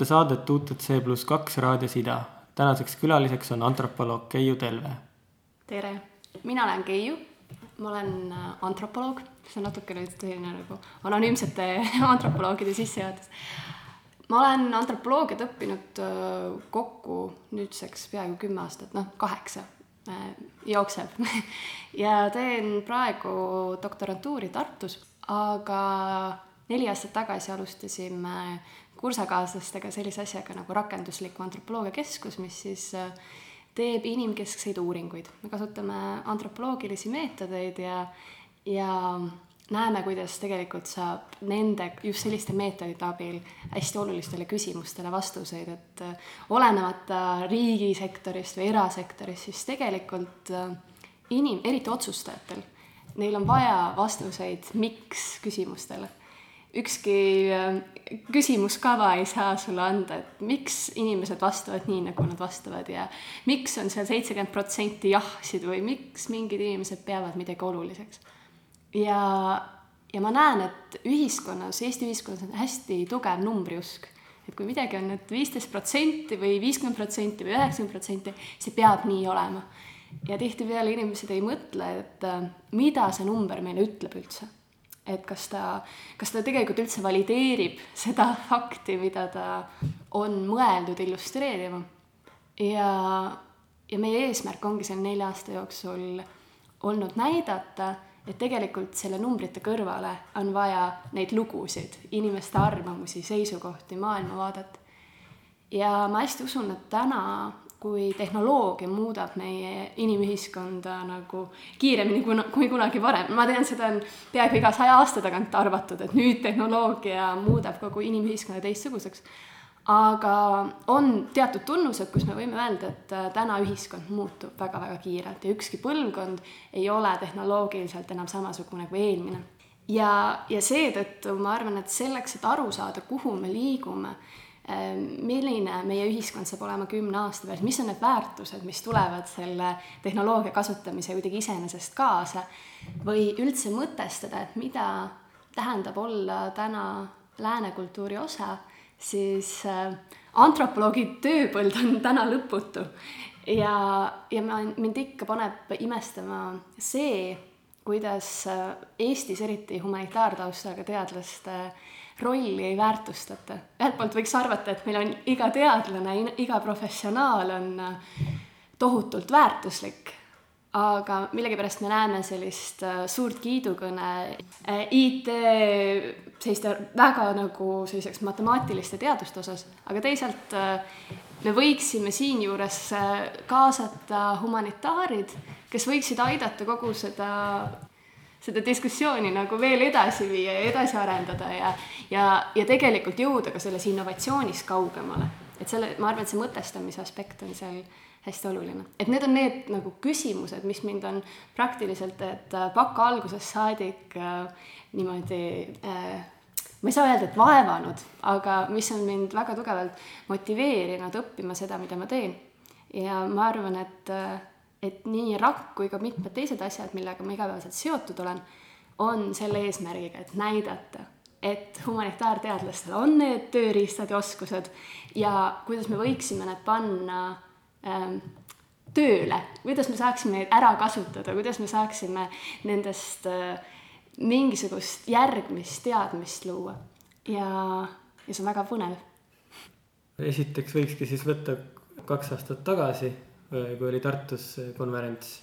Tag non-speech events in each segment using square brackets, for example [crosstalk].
Te kuulate saadet UTC pluss kaks raadios Ida. tänaseks külaliseks on antropoloog Keiu Telve. tere, mina olen Keiu, ma olen äh, antropoloog, see on natuke nüüd selline nagu anonüümsete [laughs] antropoloogide sissejuhatus. ma olen antropoloogiat õppinud äh, kokku nüüdseks peaaegu kümme aastat, noh, kaheksa äh, jookseb [laughs] ja teen praegu doktorantuuri Tartus, aga neli aastat tagasi alustasime kursakaaslastega sellise asjaga nagu rakendusliku antropoloogia keskus, mis siis äh, teeb inimkeskseid uuringuid. me kasutame antropoloogilisi meetodeid ja, ja näeme, kuidas tegelikult saab nende, just selliste meetodite abil hästi olulistele küsimustele vastuseid, et äh, olenemata riigisektorist või erasektorist, siis tegelikult äh, inim-, eriti otsustajatel, neil on vaja vastuseid miks küsimustele ükski äh, küsimuskava ei saa sulle anda, et miks inimesed vastavad nii, nagu nad vastavad ja miks on seal seitsekümmend protsenti jah-sid või miks mingid inimesed peavad midagi oluliseks. ja, ja ma näen, et ühiskonnas, Eesti ühiskonnas on hästi tugev numbriusk. et kui midagi on nüüd viisteist protsenti või viiskümmend protsenti või üheksakümmend protsenti, see peab nii olema. ja tihtipeale inimesed ei mõtle, et äh, mida see number meile ütleb üldse et kas ta, kas ta tegelikult üldse valideerib seda [laughs] fakti, mida ta on mõeldud illustreerima. ja, ja meie eesmärk ongi selle nelja aasta jooksul olnud näidata, et tegelikult selle numbrite kõrvale on vaja neid lugusid, inimeste arvamusi, seisukohti, maailmavaadet. ja ma hästi usun, et täna kui tehnoloogia muudab meie inimühiskonda nagu kiiremini kui, kui kunagi varem. ma tean, seda on peaaegu iga saja aasta tagant arvatud, et nüüd tehnoloogia muudab kogu inimühiskonna teistsuguseks. aga on teatud tunnused, kus me võime öelda, et äh, täna ühiskond muutub väga-väga kiirelt ja ükski põlvkond ei ole tehnoloogiliselt enam samasugune kui eelmine. ja, ja seetõttu ma arvan, et selleks, et aru saada, kuhu me liigume milline meie ühiskond saab olema kümne aasta pärast, mis on need väärtused, mis tulevad selle tehnoloogia kasutamise kuidagi iseenesest kaasa või üldse mõtestada, et mida tähendab olla täna lääne kultuuri osa, siis äh, antropoloogi tööpõld on täna lõputu. ja, ja ma, mind ikka paneb imestama see, kuidas äh, Eestis eriti humanitaartaustaga teadlaste äh, rolli ei väärtustata. ühelt poolt võiks arvata, et meil on iga teadlane, iga professionaal on äh, tohutult väärtuslik, aga millegipärast me näeme sellist äh, suurt kiidukõne äh, IT selliste väga nagu selliseks matemaatiliste teaduste osas, aga teisalt me võiksime siinjuures kaasata humanitaarid, kes võiksid aidata kogu seda seda diskussiooni nagu veel edasi viia ja edasi arendada ja, ja, ja tegelikult jõuda ka selles innovatsioonis kaugemale. et selle, ma arvan, et see mõtestamise aspekt on seal hästi oluline. et need on need nagu küsimused, mis mind on praktiliselt, et äh, baka algusest saadik äh, niimoodi äh, ma ei saa öelda, et vaevanud, aga mis on mind väga tugevalt motiveerinud õppima seda, mida ma teen. ja ma arvan, et äh, et nii rakk kui ka mitmed teised asjad, millega ma igapäevaselt seotud olen, on selle eesmärgiga, et näidata, et humanitaarteadlastel on need tööriistad ja oskused ja kuidas me võiksime need panna ähm, tööle, kuidas me saaksime neid ära kasutada, kuidas me saaksime nendest äh, mingisugust järgmist teadmist luua. ja, ja see on väga põnev. esiteks võikski siis võtta kaks aastat tagasi kui oli Tartus konverents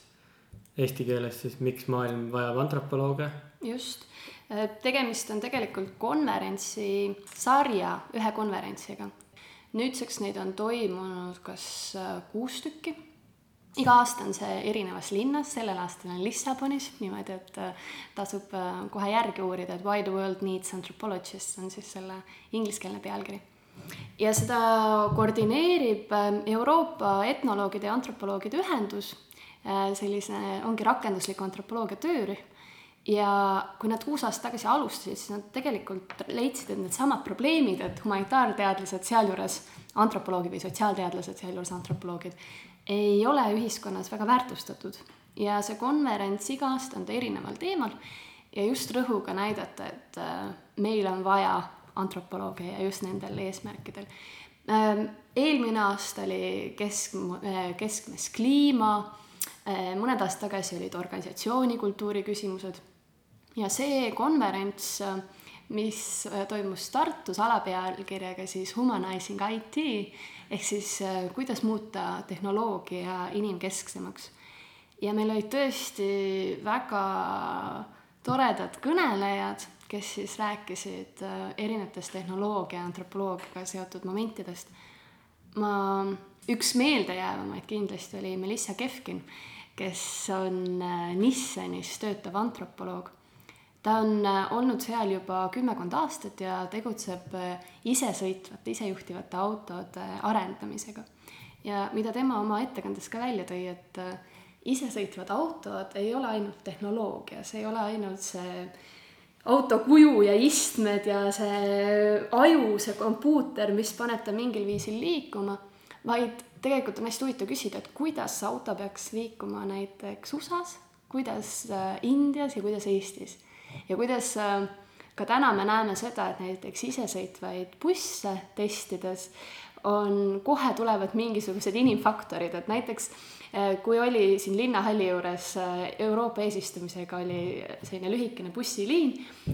eesti keeles, siis miks maailm vajab antropolooge? just, äh, tegemist on tegelikult konverentsi sarja ühe konverentsiga. nüüdseks neid on toimunud kas äh, kuus tükki iga aasta on see erinevas linnas, sellel aastal on Lissabonis, niimoodi, et tasub kohe järgi uurida, et Why the world needs anthropologists on siis selle ingliskeelne pealkiri ja seda koordineerib ähm, Euroopa etnoloogide ja antropoloogide ühendus, äh, sellise, ongi rakendusliku antropoloogia töörühm, ja kui nad kuus aastat tagasi alustasid, siis nad tegelikult leidsid, et needsamad probleemid, et humanitaarteadlased, sealjuures antropoloogid või sotsiaalteadlased, sealjuures antropoloogid, ei ole ühiskonnas väga väärtustatud. ja see konverents iga aasta on ta erineval teemal ja just rõhuga näidata, et äh, meil on vaja antropolooge ja just nendel eesmärkidel. Ähm, eelmine aasta oli kesk, keskmes kliima, mõned aastad tagasi olid organisatsioonikultuuri küsimused ja see konverents, mis toimus Tartus alapealkirjaga siis Humanizing IT ehk siis kuidas muuta tehnoloogia inimkesksemaks. ja meil olid tõesti väga toredad kõnelejad kes siis rääkisid äh, erinevatest tehnoloogia antropoloogiaga seotud momentidest. ma, üks meeldejäävamaid kindlasti oli Melissa Kefkin, kes on äh, Nissanis töötav antropoloog. ta on äh, olnud seal juba kümmekond aastat ja tegutseb isesõitvate, isejuhtivate autode arendamisega. ja mida tema oma ettekandes ka välja tõi, et isesõitvad autod ei ole ainult tehnoloogia, see ei ole ainult see auto kuju ja istmed ja see aju, see kompuuter, mis paneb ta mingil viisil liikuma, vaid tegelikult on hästi huvitav küsida, et kuidas see auto peaks liikuma näiteks USA-s, kuidas äh, Indias ja kuidas Eestis. ja kuidas äh, ka täna me näeme seda, et näiteks isesõitvaid busse testides on, kohe tulevad mingisugused inimfaktorid, et näiteks äh, kui oli siin linnahalli juures äh, Euroopa eesistumisega oli selline lühikene bussiliin,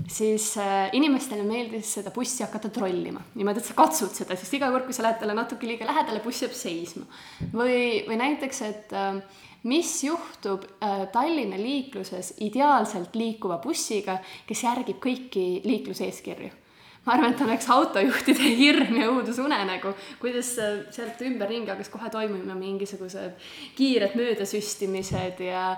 siis äh, inimestele meeldis seda bussi hakata trollima. niimoodi, et sa katsud seda, sest iga kord, kui sa lähed talle natuke liiga lähedale, buss jääb seisma. või, või näiteks, et mis juhtub Tallinna liikluses ideaalselt liikuva bussiga, kes järgib kõiki liikluseeskirju ma arvan, et oleks autojuhtide [laughs] hirm ja õudusunenägu, kuidas sealt ümberringi hakkas kohe toimuma mingisugused kiired möödasüstimised ja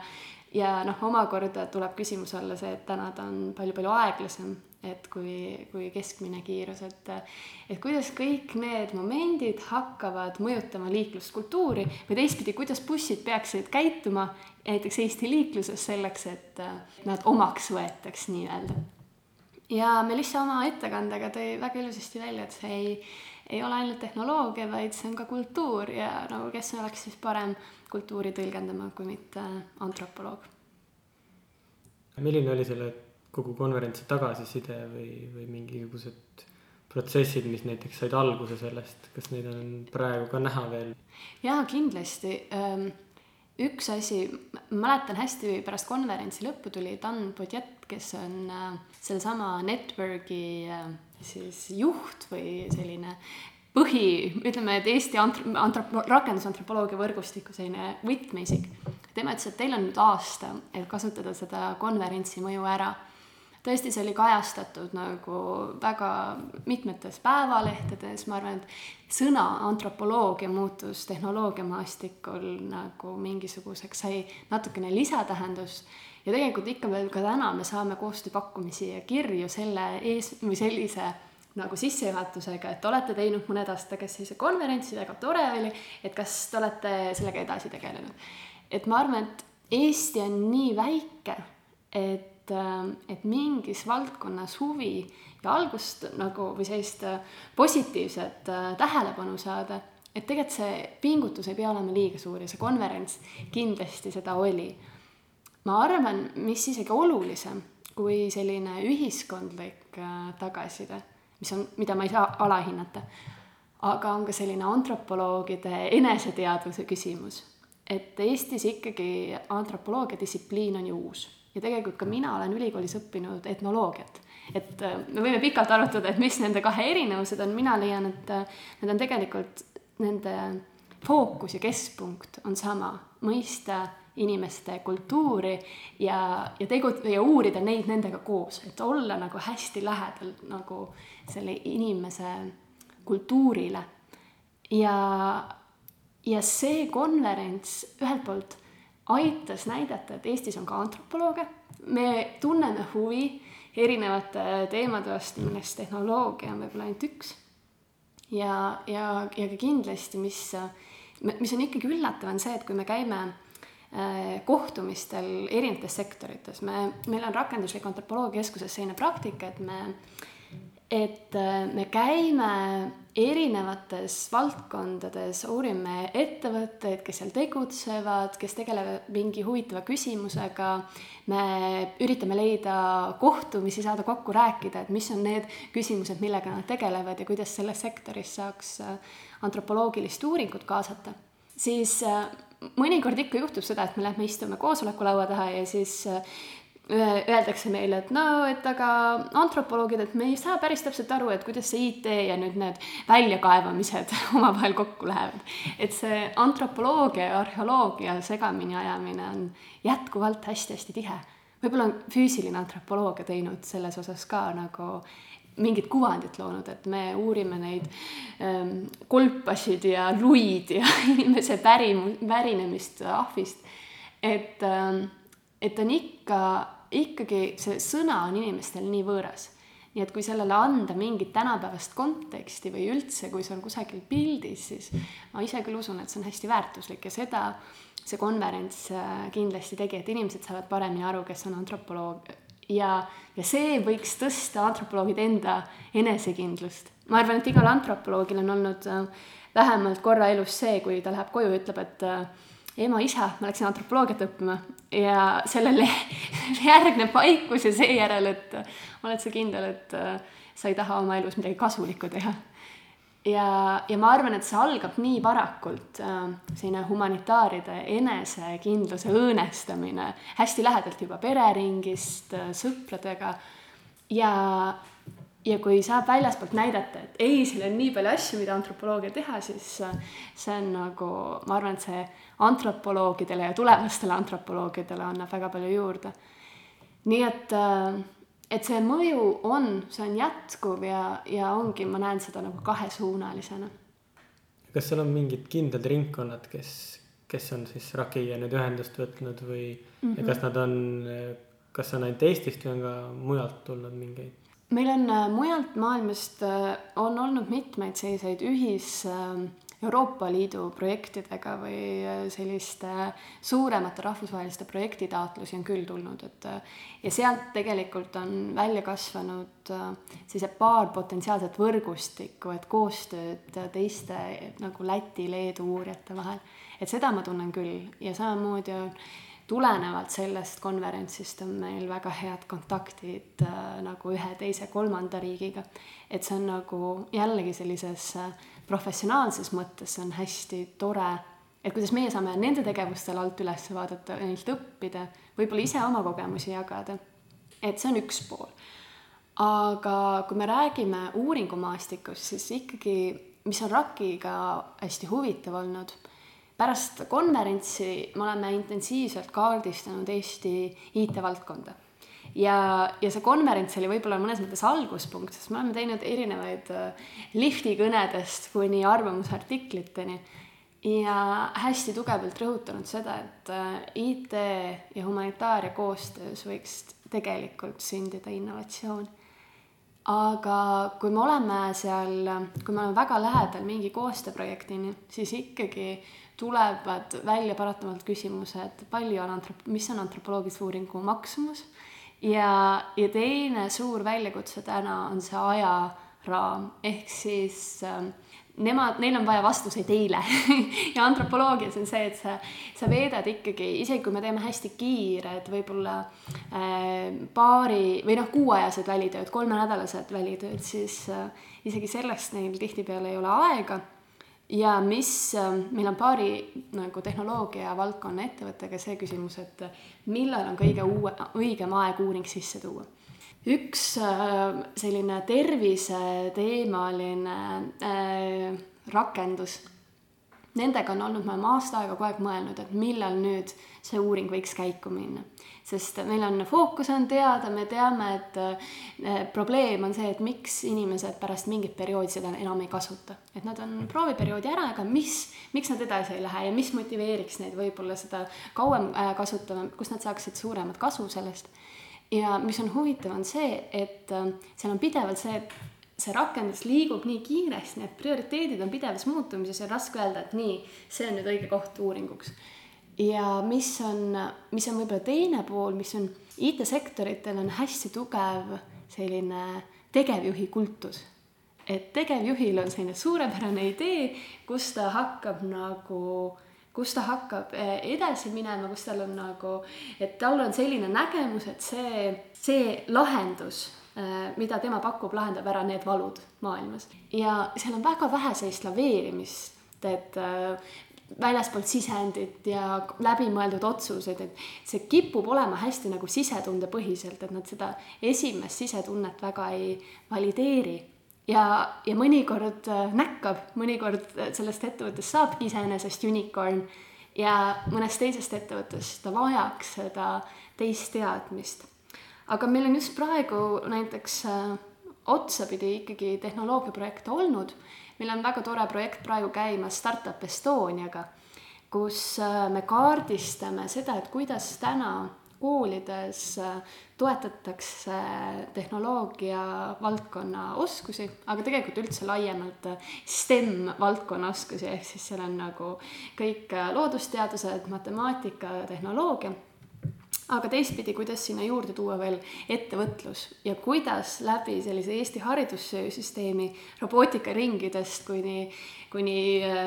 ja noh, omakorda tuleb küsimuse alla see, et täna ta on palju-palju aeglasem, et kui, kui keskmine kiirus, et et kuidas kõik need momendid hakkavad mõjutama liikluskultuuri või teistpidi, kuidas bussid peaksid käituma näiteks Eesti liikluses selleks, et nad omaks võetaks nii-öelda ja Melissa oma ettekandega tõi väga ilusasti välja, et see ei, ei ole ainult tehnoloogia, vaid see on ka kultuur ja nagu kes oleks siis parem kultuuri tõlgendama kui mitte antropoloog. milline oli selle kogu konverentsi tagasiside või, või mingisugused protsessid, mis näiteks said alguse sellest, kas neid on praegu ka näha veel? jaa, kindlasti ähm, üks asi, mäletan hästi, pärast konverentsi lõppu tuli Dan Podjet, kes on äh, sellesama network'i äh, siis juht või selline põhi, ütleme, et Eesti antro-, antro-, rakendusantropoloogia võrgustiku selline võtmeisik. tema ütles, et teil on nüüd aasta, et kasutada seda konverentsi mõju ära tõesti, see oli kajastatud nagu väga mitmetes päevalehtedes, ma arvan, et sõna antropoloogia muutus tehnoloogiamaastikul nagu mingisuguseks, sai natukene lisatähendust ja tegelikult ikka veel ka täna me saame koostööpakkumisi ja kirju selle ees või sellise nagu sissejuhatusega, et olete teinud mõned aastad tagasi sellise konverentsi, väga tore oli, et kas te olete sellega edasi tegelenud. et ma arvan, et Eesti on nii väike, et et, äh, et mingis valdkonnas huvi ja algust nagu või sellist äh, positiivset äh, tähelepanu saada, et tegelikult see pingutus ei pea olema liiga suur ja see konverents kindlasti seda oli. ma arvan, mis isegi olulisem kui selline ühiskondlik tagasiside, mis on, mida ma ei saa alahinnata, aga on ka selline antropoloogide eneseteadvuse küsimus. et Eestis ikkagi antropoloogia distsipliin on ju uus ja tegelikult ka mina olen ülikoolis õppinud etnoloogiat. et äh, me võime pikalt arutada, et mis nende kahe erinevused on, mina leian, et äh, need on tegelikult, nende fookus ja keskpunkt on sama, mõista inimeste kultuuri ja, ja tegu- ja uurida neid nendega koos, et olla nagu hästi lähedal nagu selle inimese kultuurile. ja, ja see konverents ühelt poolt aitas näidata, et Eestis on ka antropolooge, me tunneme huvi erinevate teemade vastu, millest tehnoloogia on võib-olla ainult üks. ja, ja, ja ka kindlasti, mis, mis on ikkagi üllatav, on see, et kui me käime äh, kohtumistel erinevates sektorites, me, meil on rakenduslik antropoloogia keskuses selline praktika, et me, et äh, me käime erinevates valdkondades uurime ettevõtteid, kes seal tegutsevad, kes tegelevad mingi huvitava küsimusega. me üritame leida kohtumisi, saada kokku, rääkida, et mis on need küsimused, millega nad tegelevad ja kuidas selles sektoris saaks äh, antropoloogilist uuringut kaasata. siis äh, mõnikord ikka juhtub seda, et me lähme istume koosolekulaua taha ja siis öeldakse meile, et no, et aga antropoloogid, et me ei saa päris täpselt aru, et kuidas see IT ja nüüd need väljakaevamised [laughs] omavahel kokku lähevad. et see antropoloogia ja arheoloogia segamini ajamine on jätkuvalt hästi-hästi tihe. võib-olla on füüsiline antropoloogia teinud selles osas ka nagu mingit kuvandit loonud, et me uurime neid ähm, kolpasid ja luid ja [laughs] inimese pärim-, pärinemist ahvist. et ähm,, et on ikka ikkagi see sõna on inimestel nii võõras. nii et kui sellele anda mingit tänapäevast konteksti või üldse, kui see on kusagil pildis, siis ma ise küll usun, et see on hästi väärtuslik ja seda see konverents äh, kindlasti tegi, et inimesed saavad paremini aru, kes on antropoloog ja, ja see võiks tõsta antropoloogide enda enesekindlust. ma arvan, et igal antropoloogil on olnud äh, vähemalt korra elus see, kui ta läheb koju ja ütleb, et äh, ema-isa, ma läksin antropoloogiat õppima ja sellele [laughs] järgneb vaikus ja seejärel, et oled sa kindel, et äh, sa ei taha oma elus midagi kasulikku teha. ja, ja ma arvan, et see algab nii varakult, äh, selline humanitaaride enesekindluse õõnestamine hästi lähedalt juba pereringist, äh, sõpradega ja ja kui saab väljaspoolt näidata, et ei, seal on nii palju asju, mida antropoloogia teha, siis see on nagu, ma arvan, et see antropoloogidele ja tulevastele antropoloogidele annab väga palju juurde. nii et, et see mõju on, see on jätkuv ja, ja ongi, ma näen seda nagu kahesuunalisena. kas seal on mingid kindlad ringkonnad, kes, kes on siis Rakiga nüüd ühendust võtnud või mm -hmm. ja kas nad on, kas on ainult Eestist või on ka mujalt tulnud mingeid? Meil on äh, mujalt maailmast, äh, on olnud mitmeid selliseid ühis äh, Euroopa Liidu projektidega või selliste suuremate rahvusvaheliste projektitaotlusi on küll tulnud, et ja sealt tegelikult on välja kasvanud sellised paar potentsiaalset võrgustikku, et koostööd teiste nagu Läti, Leedu uurijate vahel. et seda ma tunnen küll ja samamoodi on tulenevalt sellest konverentsist on meil väga head kontaktid äh, nagu ühe, teise, kolmanda riigiga. et see on nagu jällegi sellises äh, professionaalses mõttes, on hästi tore, et kuidas meie saame nende tegevustel alt üles vaadata, neilt õppida, võib-olla ise oma kogemusi jagada. et see on üks pool. aga kui me räägime uuringumaastikust, siis ikkagi, mis on RAK-iga hästi huvitav olnud pärast konverentsi me oleme intensiivselt kaardistanud Eesti IT-valdkonda. ja, ja see konverents oli võib-olla mõnes mõttes alguspunkt, sest me oleme teinud erinevaid äh, liftikõnedest kuni arvamusartikliteni ja hästi tugevalt rõhutanud seda, et äh, IT ja humanitaaria koostöös võiks tegelikult sündida innovatsioon aga kui me oleme seal, kui me oleme väga lähedal mingi koostööprojektini, siis ikkagi tulevad välja paratamatult küsimused, palju on antrop-, mis on antropoloogilise uuringu maksumus? Ja, ja teine suur väljakutse täna on see ajaraam, ehk siis äh, nemad, neil on vaja vastuseid eile [laughs] ja antropoloogias on see, et sa, sa veedad ikkagi, isegi kui me teeme hästi kiired, võib-olla äh, paari või noh, kuuajased välitööd, kolmenädalased välitööd, siis äh, isegi sellest neil tihtipeale ei ole aega ja mis, ähm, meil on paari nagu tehnoloogia valdkonna ettevõttega see küsimus, et millal on kõige uue, õigem aeg uuring sisse tuua. üks äh, selline terviseteemaline äh, rakendus, nendega on olnud, me oleme aasta aega kogu aeg mõelnud, et millal nüüd see uuring võiks käiku minna sest meil on fookus on teada, me teame, et äh, probleem on see, et miks inimesed pärast mingit perioodi seda enam ei kasuta. et nad on prooviperioodi ära, aga mis, miks nad edasi ei lähe ja mis motiveeriks neid võib-olla seda kauem äh, kasutama, kus nad saaksid suuremat kasu sellest. ja mis on huvitav, on see, et äh, seal on pidevalt see, et see rakendus liigub nii kiiresti, need prioriteedid on pidevas muutumises ja raske öelda, et nii, see on nüüd õige koht uuringuks ja mis on, mis on võib-olla teine pool, mis on IT-sektoritel on hästi tugev selline tegevjuhi kultus. et tegevjuhil on selline suurepärane idee, kus ta hakkab nagu kus ta hakkab eh, edasi minema, kus tal on nagu, et tal on selline nägemus, et see, see lahendus, mida tema pakub, lahendab ära need valud maailmas. ja seal on väga vähe sellist laveerimist, et eh, väljaspoolt sisendit ja läbimõeldud otsuseid, et see kipub olema hästi nagu sisetundepõhiselt, et nad seda esimest sisetunnet väga ei valideeri. ja, ja mõnikord äh, näkkab, mõnikord sellest ettevõttest saabki iseenesest unicorn ja mõnest teisest ettevõttest ta vajaks seda teist teadmist. Aga meil on just praegu näiteks äh, otsapidi ikkagi tehnoloogiaprojekte olnud. Meil on väga tore projekt praegu käimas Startup Estoniaga, kus äh, me kaardistame seda, et kuidas täna koolides äh, toetatakse tehnoloogia valdkonna oskusi, aga tegelikult üldse laiemalt STEM valdkonna oskusi, ehk siis seal on nagu kõik loodusteadused, matemaatika, tehnoloogia aga teistpidi, kuidas sinna juurde tuua veel ettevõtlus ja kuidas läbi sellise Eesti haridussüsteemi robootikaringidest kuni, kuni äh,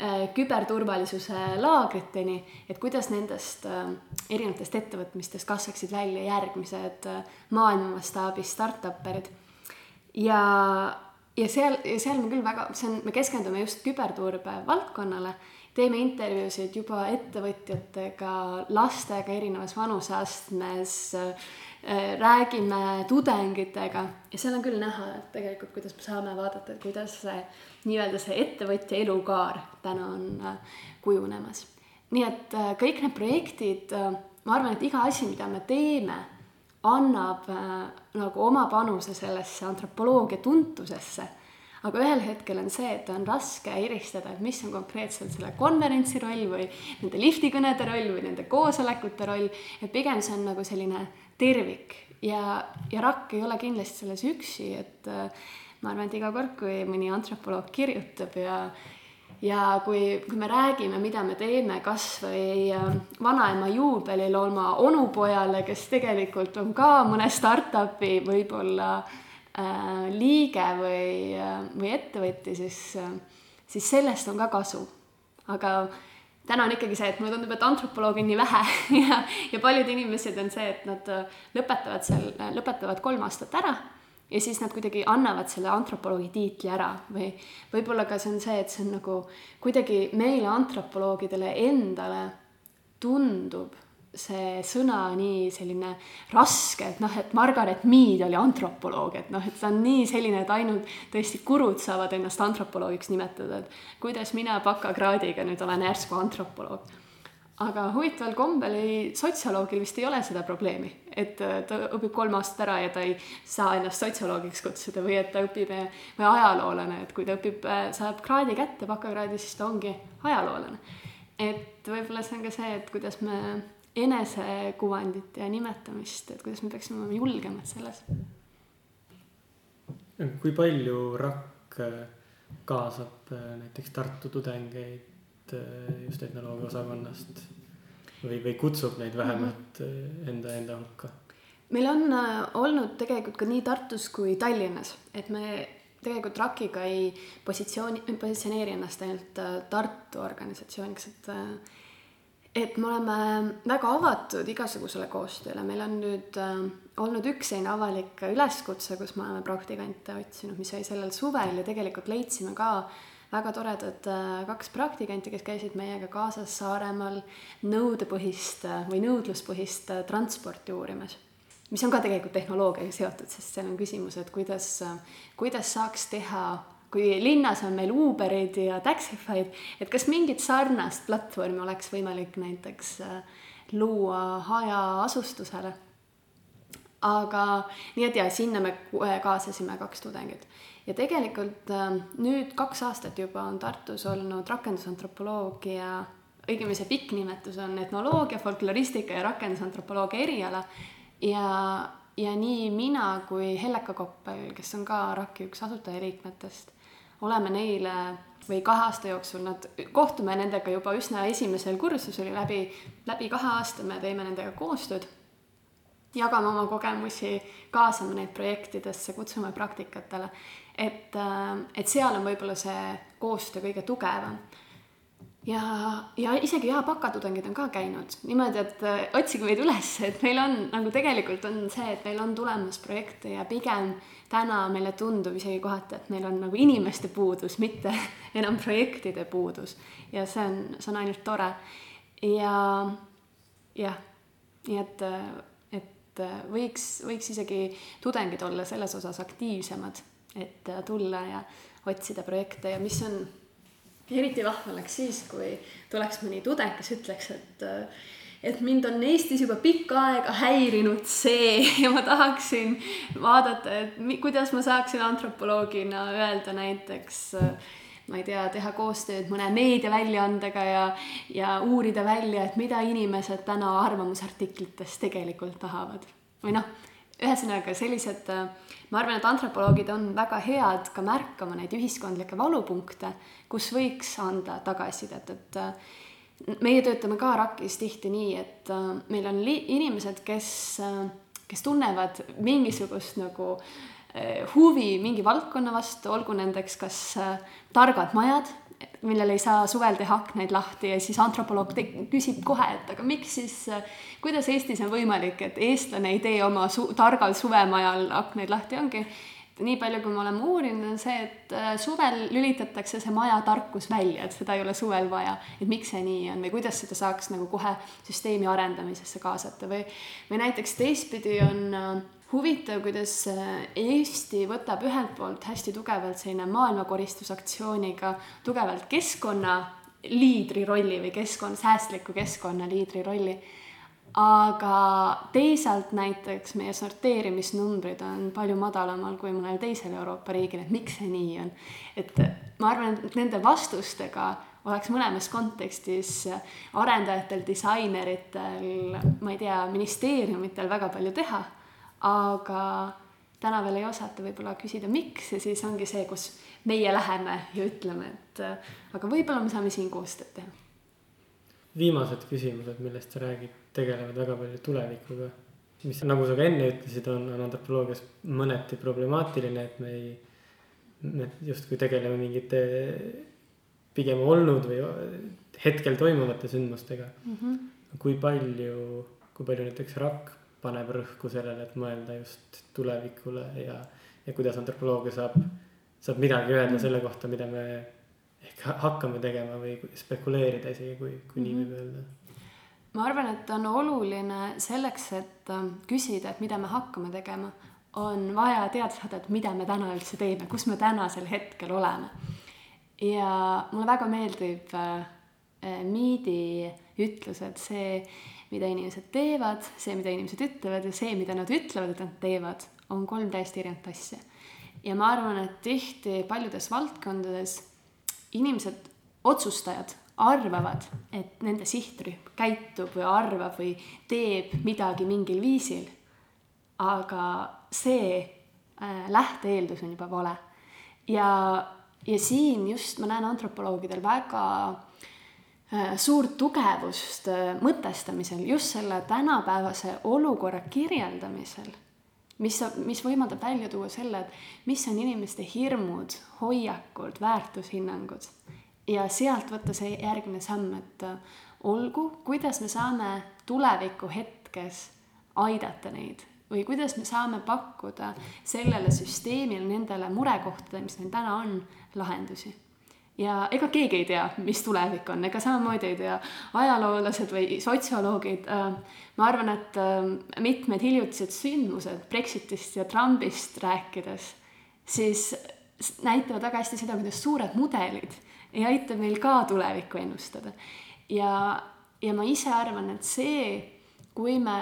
äh, küberturvalisuse laagriteni, et kuidas nendest äh, erinevatest ettevõtmistest kasvaksid välja järgmised äh, maailma mastaabis startup'erid. ja, ja seal, ja seal me küll väga, see on, me keskendume just küberturbe valdkonnale teeme intervjuusid juba ettevõtjatega, lastega erinevas vanuseastmes, äh, räägime tudengitega ja seal on küll näha, et tegelikult, kuidas me saame vaadata, et kuidas see nii-öelda see ettevõtja elukaar täna on äh, kujunemas. nii et äh, kõik need projektid, ma arvan, et iga asi, mida me teeme, annab nagu oma panuse sellesse antropoloogia tuntusesse aga ühel hetkel on see, et on raske eristada, et mis on konkreetselt selle konverentsi roll või nende liftikõnede roll või nende koosolekute roll, et pigem see on nagu selline tervik. Ja, ja rakk ei ole kindlasti selles üksi, et äh, ma arvan, et iga kord, kui mõni antropoloog kirjutab ja ja kui, kui me räägime, mida me teeme kas või äh, vanaema juubelil oma onupojale, kes tegelikult on ka mõne startup'i võib-olla äh, liige või, äh, või ettevõtja, siis, äh, siis sellest on ka kasu. aga täna on ikkagi see, et mulle tundub, et antropolooge on nii vähe [laughs] ja, ja paljud inimesed on see, et nad lõpetavad seal, lõpetavad kolm aastat ära ja siis nad kuidagi annavad selle antropoloogi tiitli ära või võib-olla ka see on see, et see on nagu kuidagi meile antropoloogidele endale tundub see sõna nii selline raske, et noh, et Margaret Mead oli antropoloog, et noh, et ta on nii selline, et ainult tõesti kurud saavad ennast antropoloogiks nimetada, et kuidas mina bakakraadiga nüüd olen järsku antropoloog. aga huvitaval kombel ei, sotsioloogil vist ei ole seda probleemi, et ta õpib kolm aastat ära ja ta ei saa ennast sotsioloogiks kutsuda või et ta õpib või ajaloolane, et kui ta õpib, saab kraadi kätte, bakakraadi, siis ta ongi ajaloolane. et võib-olla see on ka see, et kuidas me enesekuvandit ja nimetamist, et kuidas me peaksime olema julgemad selles. kui palju RAK kaasab äh, näiteks Tartu tudengeid äh, just etnoloogia osakonnast või, või kutsub neid vähemalt -hmm. enda, enda hulka? meil on olnud tegelikult ka nii Tartus kui Tallinnas, et me tegelikult RAK-iga ei positsiooni, positsioneeri ennast ainult Tartu organisatsiooniks, et et me oleme väga avatud igasugusele koostööle, meil on nüüd äh, olnud üks selline avalik üleskutse, kus me oleme praktikante otsinud, mis oli sellel suvel ja tegelikult leidsime ka väga toredad äh, kaks praktikanti, kes käisid meiega kaasas Saaremaal nõudepõhist äh, või nõudluspõhist äh, transporti uurimas. mis on ka tegelikult tehnoloogiaga seotud, sest seal on küsimus, et kuidas, äh, kuidas saaks teha kui linnas on meil Uberid ja Taxify'd, et kas mingit sarnast platvormi oleks võimalik näiteks äh, luua hajaasustusele. aga nii et ja sinna me äh, kaasasime kaks tudengit ja tegelikult äh, nüüd kaks aastat juba on Tartus olnud rakendusantropoloogia, õigemini see pikk nimetus on etnoloogia, folkloristika ja rakendusantropoloogia eriala ja ja nii mina kui Helleka Koppel, kes on ka RAK-i üks asutajaliikmetest, oleme neile või kahe aasta jooksul nad, kohtume nendega juba üsna esimesel kursusel läbi, läbi kahe aasta me teeme nendega koostööd. jagame oma kogemusi, kaasame neid projektidesse, kutsume praktikatele. et, et seal on võib-olla see koostöö kõige tugevam ja, ja isegi jaa, bakatudengid on ka käinud niimoodi, et äh, otsige meid üles, et meil on nagu tegelikult on see, et meil on tulemas projekte ja pigem täna meile tundub isegi kohati, et meil on nagu inimeste puudus, mitte [laughs] enam projektide puudus. ja see on, see on ainult tore. ja jah, nii et, et võiks, võiks isegi tudengid olla selles osas aktiivsemad, et tulla ja otsida projekte ja mis on eriti vahva oleks siis, kui tuleks mõni tudeng, kes ütleks, et et mind on Eestis juba pikka aega häirinud see [laughs] ja ma tahaksin vaadata, et mi, kuidas ma saaksin antropoloogina öelda näiteks ma ei tea, teha koostööd mõne meediaväljaandega ja, ja uurida välja, et mida inimesed täna arvamusartiklites tegelikult tahavad. või noh, ühesõnaga sellised äh, ma arvan, et antropoloogid on väga head ka märkama neid ühiskondlikke valupunkte, kus võiks anda tagasisidet, et äh, meie töötame ka RAK-is tihti nii, et äh, meil on li-, inimesed, kes, kes tunnevad mingisugust nagu huvi mingi valdkonna vastu, olgu nendeks kas targad majad millel ei saa suvel teha aknaid lahti ja siis antropoloog küsib kohe, et aga miks siis, kuidas Eestis on võimalik, et eestlane ei tee oma su targal suvemajal aknaid lahti, ongi nii palju, kui me oleme uurinud, on see, et äh, suvel lülitatakse see maja tarkus välja, et seda ei ole suvel vaja. et miks see nii on või kuidas seda saaks nagu kohe süsteemi arendamisesse kaasata või, või näiteks teistpidi on äh, huvitav, kuidas äh, Eesti võtab ühelt poolt hästi tugevalt selline maailmakoristusaktsiooniga tugevalt keskkonnaliidri rolli või keskkonna, säästliku keskkonna liidri rolli. aga teisalt näiteks meie sorteerimisnumbrid on palju madalamal kui mõnel teisel Euroopa riigil, et miks see nii on. et ma arvan, et nende vastustega oleks mõlemas kontekstis arendajatel, disaineritel, ma ei tea, ministeeriumitel väga palju teha aga täna veel ei osata võib-olla küsida, miks ja siis ongi see, kus meie läheme ja ütleme, et äh, aga võib-olla me saame siin koostööd teha. viimased küsimused, millest sa räägid, tegelevad väga palju tulevikuga. mis, nagu sa ka enne ütlesid, on, on antropoloogias mõneti problemaatiline, et me ei, me justkui tegeleme mingite pigem olnud või hetkel toimuvate sündmustega mm. -hmm. kui palju, kui palju näiteks rakk paneb rõhku sellele, et mõelda just tulevikule ja, ja kuidas antropoloogia saab, saab midagi öelda mm. selle kohta, mida me ehk hakkame tegema või spekuleerida isegi, kui, kui mm -hmm. nii võib öelda. ma arvan, et on oluline selleks, et ähm, küsida, et mida me hakkame tegema, on vaja teada saada, et mida me täna üldse teeme, kus me tänasel hetkel oleme. ja mulle väga meeldib äh, äh Miidi ütlus, et see mida inimesed teevad, see, mida inimesed ütlevad ja see, mida nad ütlevad, et nad teevad, on kolm täiesti erinevat asja. ja ma arvan, et tihti paljudes valdkondades inimesed, otsustajad arvavad, et nende sihtrühm käitub või arvab või teeb midagi mingil viisil. aga see äh, lähte-eeldus on juba vale. ja, ja siin just ma näen antropoloogidel väga suurt tugevust äh, mõtestamisel, just selle tänapäevase olukorra kirjeldamisel, mis, mis võimaldab välja tuua selle, et mis on inimeste hirmud, hoiakud, väärtushinnangud. Ja sealt võtta see järgmine samm, et äh, olgu, kuidas me saame tuleviku hetkes aidata neid või kuidas me saame pakkuda sellele süsteemile, nendele murekohtadele, mis neil täna on, lahendusi ja ega keegi ei tea, mis tulevik on, ega samamoodi ei tea ajaloolased või sotsioloogid. Äh, ma arvan, et äh, mitmed hiljutised sündmused Brexitist ja Trumpist rääkides, siis näitavad väga hästi seda, kuidas suured mudelid ei aita meil ka tulevikku ennustada. ja, ja ma ise arvan, et see, kui me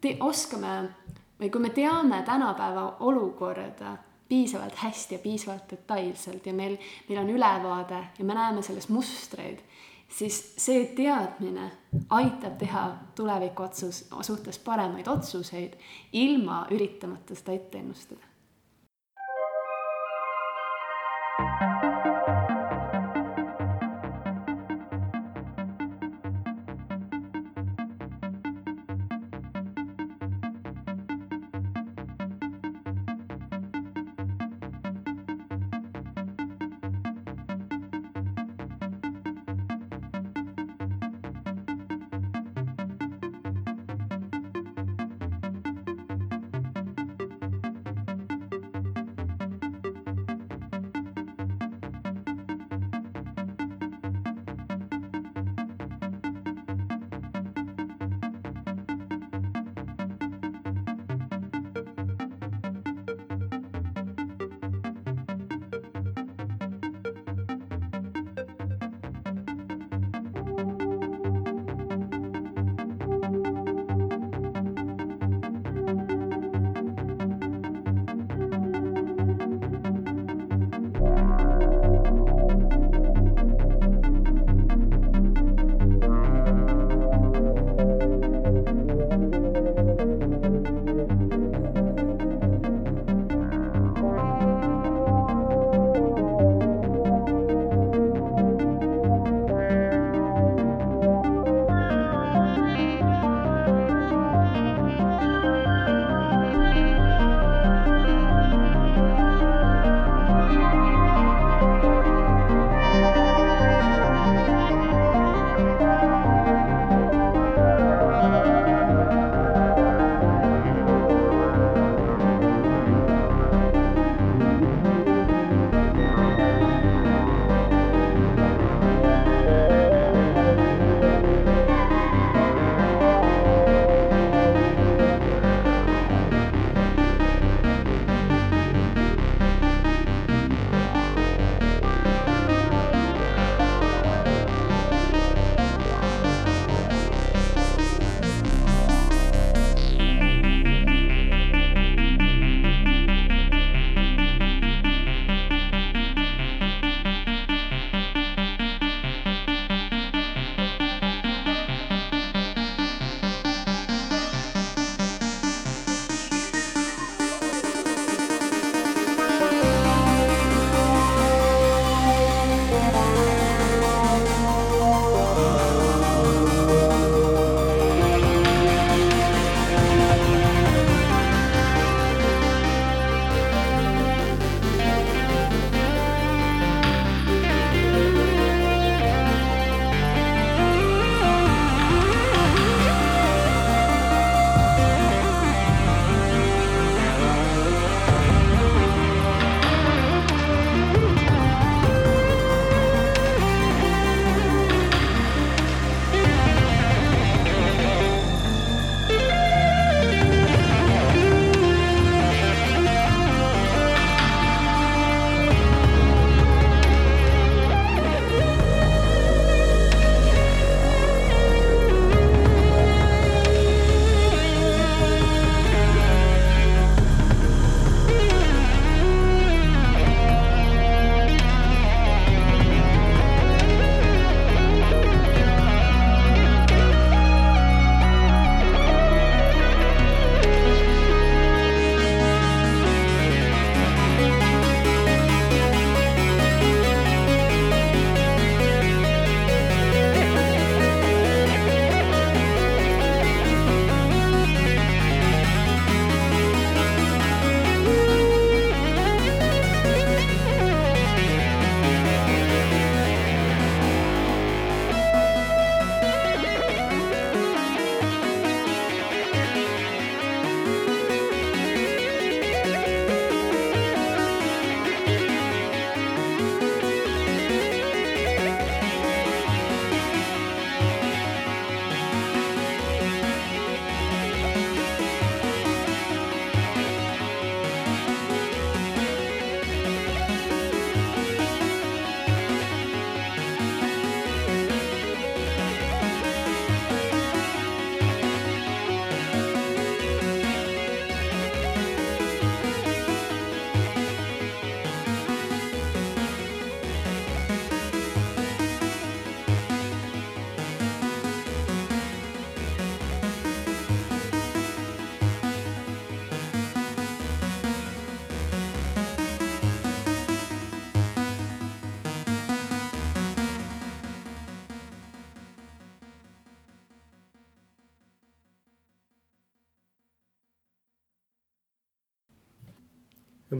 te, oskame või kui me teame tänapäeva olukorda piisavalt hästi ja piisavalt detailselt ja meil, meil on ülevaade ja me näeme selles mustreid, siis see teadmine aitab teha tuleviku otsus, suhtes paremaid otsuseid, ilma üritamata seda ette ennustada.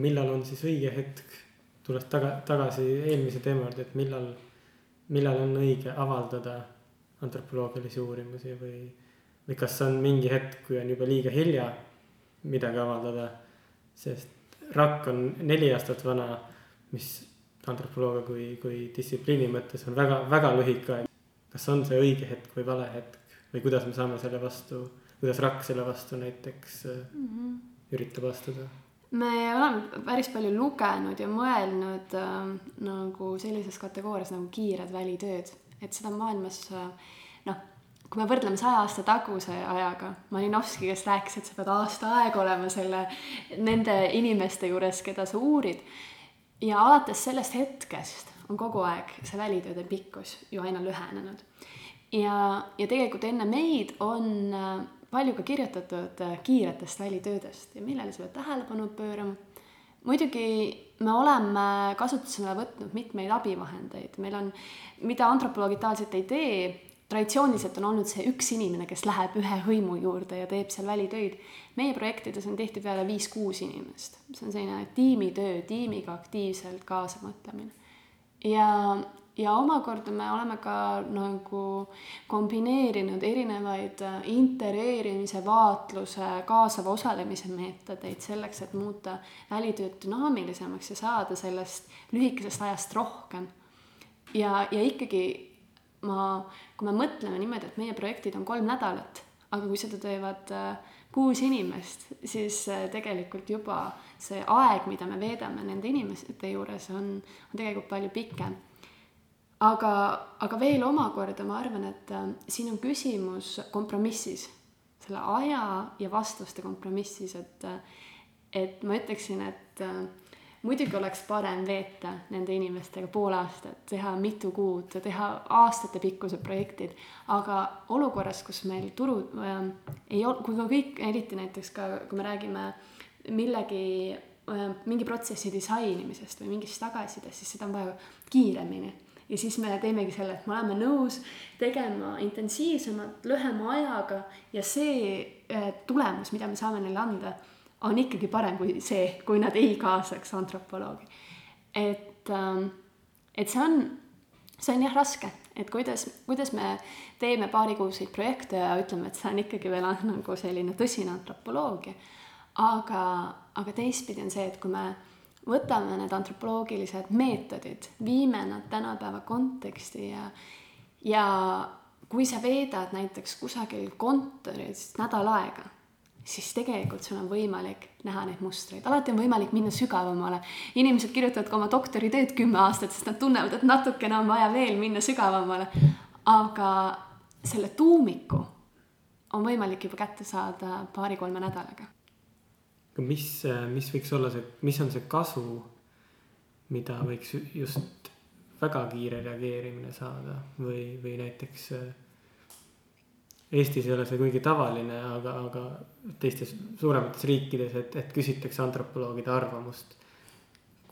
Millal on siis õige hetk, tulles taga, tagasi eelmise teema juurde, et millal, millal on õige avaldada antropoloogilisi uurimusi või, või kas on mingi hetk, kui on juba liiga hilja midagi avaldada, sest rakk on neli aastat vana, mis antropoloogia kui, kui distsipliini mõttes on väga, väga lühike aeg. kas on see õige hetk või vale hetk või kuidas me saame selle vastu, kuidas rakk selle vastu näiteks mm -hmm. üritab astuda? Me oleme päris palju lugenud ja mõelnud äh, nagu sellises kategoorias nagu kiired välitööd, et seda maailmas äh, noh, kui me võrdleme saja aasta taguse ajaga, Malinovski, kes rääkis, et sa pead aasta aega olema selle, nende inimeste juures, keda sa uurid. ja alates sellest hetkest on kogu aeg see välitööde pikkus ju aina lühenenud. ja, ja tegelikult enne meid on äh, palju ka kirjutatud äh, kiiretest välitöödest ja millele sa pead tähelepanu pöörama. muidugi me oleme kasutusele võtnud mitmeid abivahendeid, meil on, mida antropoloogid tavaliselt ei tee, traditsiooniliselt on olnud see üks inimene, kes läheb ühe hõimu juurde ja teeb seal välitöid. meie projektides on tihtipeale viis-kuus inimest, see on selline tiimitöö, tiimiga aktiivselt kaasamõtlemine. ja ja omakorda me oleme ka nagu kombineerinud erinevaid äh, integreerimise, vaatluse, kaasava osalemise meetodeid selleks, et muuta välitööd dünaamilisemaks ja saada sellest lühikesest ajast rohkem. ja, ja ikkagi ma, kui me mõtleme niimoodi, et meie projektid on kolm nädalat, aga kui seda teevad äh, kuus inimest, siis äh, tegelikult juba see aeg, mida me veedame nende inimeste juures, on, on tegelikult palju pikem aga, aga veel omakorda ma arvan, et äh, siin on küsimus kompromissis, selle aja ja vastuste kompromissis, et, äh, et ma ütleksin, et äh, muidugi oleks parem veeta nende inimestega pool aastat, teha mitu kuud, teha aastatepikkused projektid, aga olukorras, kus meil turud äh, ei ole, kui ka kõik, eriti näiteks ka, kui me räägime millegi äh,, mingi protsessi disainimisest või mingist tagasisidest, siis seda on vaja kiiremini ja siis me teemegi selle, et me oleme nõus tegema intensiivsemalt, lühema ajaga ja see äh, tulemus, mida me saame neile anda, on ikkagi parem kui see, kui nad ei kaasaks antropoloogi. et, ähm, et see on, see on jah raske, et kuidas, kuidas me teeme paarikuuseid projekte ja ütleme, et see on ikkagi veel [laughs] nagu selline tõsine antropoloogia. aga, aga teistpidi on see, et kui me võtame need antropoloogilised meetodid, viime nad tänapäeva konteksti ja, ja kui sa veedad näiteks kusagil kontoris nädal aega, siis tegelikult sul on võimalik näha neid mustreid, alati on võimalik minna sügavamale. inimesed kirjutavad ka oma doktoritööd kümme aastat, sest nad tunnevad, et natukene on vaja veel minna sügavamale. aga selle tuumiku on võimalik juba kätte saada paari-kolme nädalaga aga mis, mis võiks olla see, mis on see kasu, mida võiks just väga kiire reageerimine saada või, või näiteks äh, Eestis ei ole see kuigi tavaline, aga, aga teistes suuremates riikides, et, et küsitakse antropoloogide arvamust.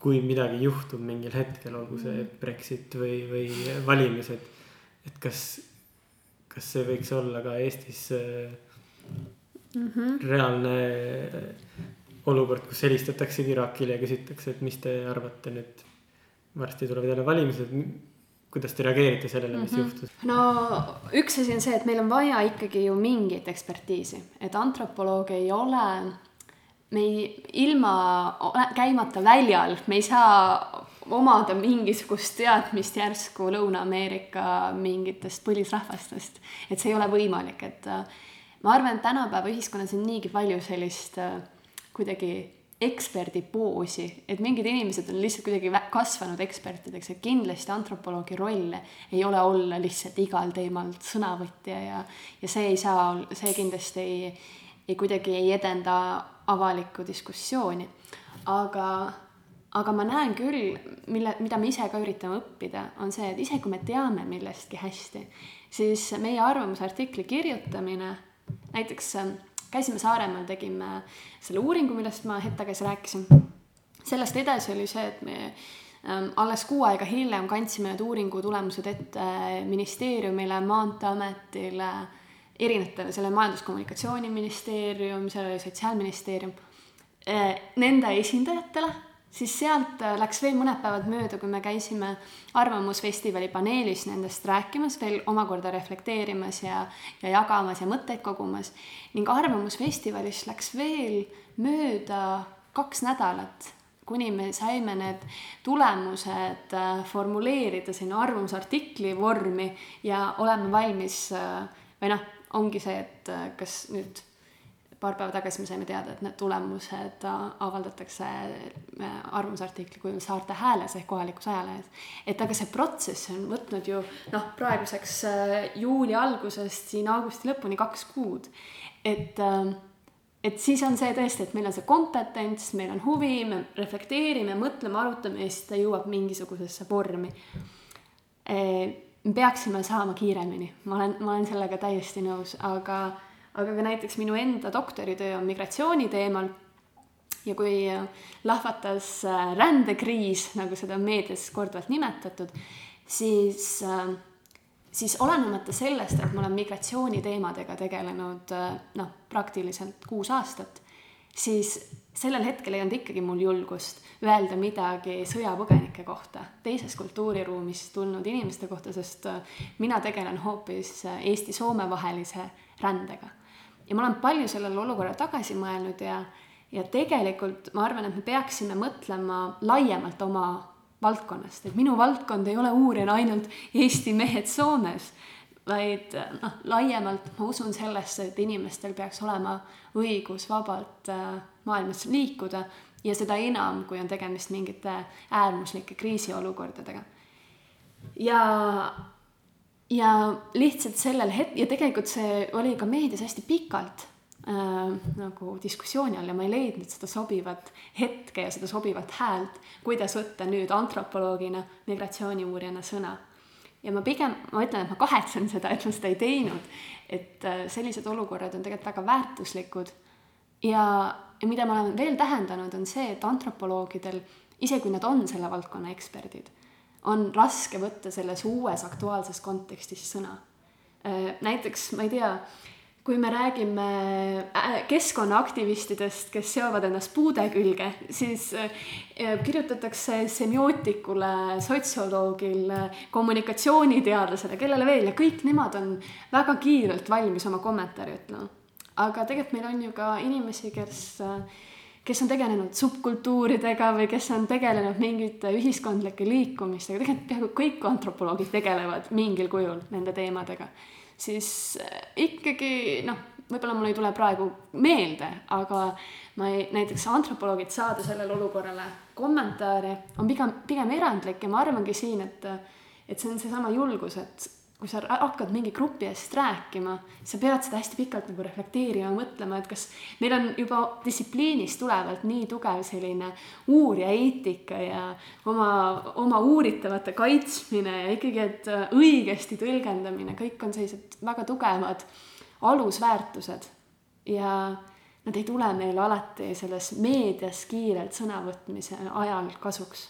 kui midagi juhtub mingil hetkel, olgu see mm. Brexit või, või valimised, et kas, kas see võiks olla ka Eestis mm -hmm. reaalne olukord, kus helistataksegi Irakile ja küsitakse, et mis te arvate nüüd. varsti tulevad jälle valimised, kuidas te reageerite sellele, mis mm -hmm. juhtus? no üks asi on see, et meil on vaja ikkagi ju mingit ekspertiisi, et antropoloog ei ole, me ei, ilma käimata väljal, me ei saa omada mingisugust teadmist järsku Lõuna-Ameerika mingitest põlisrahvastest. et see ei ole võimalik, et äh, ma arvan, et tänapäeva ühiskonnas on niigi palju sellist äh, kuidagi eksperdi poosi, et mingid inimesed on lihtsalt kuidagi kasvanud ekspertideks, et kindlasti antropoloogi roll ei ole olla lihtsalt igal teemal sõnavõtja ja, ja see ei saa, see kindlasti ei, ei kuidagi ei edenda avalikku diskussiooni. aga, aga ma näen küll, mille, mida me ise ka üritame õppida, on see, et isegi kui me teame millestki hästi, siis meie arvamusartikli kirjutamine näiteks käisime Saaremaal, tegime selle uuringu, millest ma hetk tagasi rääkisin. sellest edasi oli see, et me ähm, alles kuu aega hiljem kandsime need uuringu tulemused ette ministeeriumile, Maanteeametile, erinevatele, selle Majandus-Kommunikatsiooniministeerium, seal oli Sotsiaalministeerium. nende esindajatele siis sealt äh, läks veel mõned päevad mööda, kui me käisime Arvamusfestivali paneelis nendest rääkimas, veel omakorda reflekteerimas ja, ja jagamas ja mõtteid kogumas. ning Arvamusfestivalist läks veel mööda kaks nädalat, kuni me saime need tulemused äh, formuleerida sinna arvamusartikli vormi ja oleme valmis äh, või noh, ongi see, et kas nüüd paar päeva tagasi me saime teada, et need tulemused avaldatakse äh, arvamusartikli kujul Saarte Hääles ehk kohalikus ajalehes. et aga see protsess on võtnud ju noh, praeguseks äh, juuli algusest siin augusti lõpuni kaks kuud. et, äh, et siis on see tõesti, et meil on see kompetents, meil on huvi, me reflekteerime, mõtleme, arutame ja siis ta jõuab mingisugusesse vormi. me peaksime saama kiiremini, ma olen, ma olen sellega täiesti nõus, aga aga ka näiteks minu enda doktoritöö on migratsiooni teemal. ja kui lahvatas äh, rändekriis, nagu seda on meedias korduvalt nimetatud, siis, äh, siis olenemata sellest, et ma olen migratsiooniteemadega tegelenud äh, noh, praktiliselt kuus aastat, siis sellel hetkel ei olnud ikkagi mul julgust öelda midagi sõjapõgenike kohta, teisest kultuuriruumist tulnud inimeste kohta, sest mina tegelen hoopis Eesti-Soome vahelise rändega ja ma olen palju sellele olukorrale tagasi mõelnud ja, ja tegelikult ma arvan, et me peaksime mõtlema laiemalt oma valdkonnast, et minu valdkond ei ole uurida ainult Eesti mehed Soomes, vaid noh, laiemalt ma usun sellesse, et inimestel peaks olema õigus vabalt äh, maailmas liikuda ja seda enam, kui on tegemist mingite äärmuslike kriisiolukordadega. ja ja lihtsalt sellel het- ja tegelikult see oli ka meedias hästi pikalt äh, nagu diskussiooni all ja ma ei leidnud seda sobivat hetke ja seda sobivat häält, kuidas võtta nüüd antropoloogina, migratsiooniuurijana sõna. ja ma pigem, ma ütlen, et ma kahetsen seda, et ma seda ei teinud, et äh, sellised olukorrad on tegelikult väga väärtuslikud ja, ja mida ma olen veel tähendanud, on see, et antropoloogidel, isegi kui nad on selle valdkonna eksperdid on raske võtta selles uues aktuaalses kontekstis sõna. Äh, näiteks, ma ei tea, kui me räägime äh, keskkonnaaktivistidest, kes seovad ennast puude külge, siis äh, kirjutatakse semiootikule, sotsioloogile, kommunikatsiooniteadlasele, kellele veel ja kõik nemad on väga kiirelt valmis oma kommentaari ütlema. aga tegelikult meil on ju ka inimesi, kes kes on tegelenud subkultuuridega või kes on tegelenud mingite ühiskondlike liikumistega, tegelikult peaaegu kõik antropoloogid tegelevad mingil kujul nende teemadega, siis äh, ikkagi noh, võib-olla mul ei tule praegu meelde, aga ma ei, näiteks antropoloogid saada sellele olukorrale kommentaare on pigem, pigem erandlik ja ma arvangi siin, et et see on seesama julgus, et kui sa hakkad mingi grupi eest rääkima, sa pead seda hästi pikalt nagu reflekteerima, mõtlema, et kas meil on juba distsipliinist tulevalt nii tugev selline uurija eetika ja oma, oma uuritavate kaitsmine ja ikkagi, et õigesti tõlgendamine, kõik on sellised väga tugevad alusväärtused ja nad ei tule meile alati selles meedias kiirelt sõnavõtmise ajal kasuks.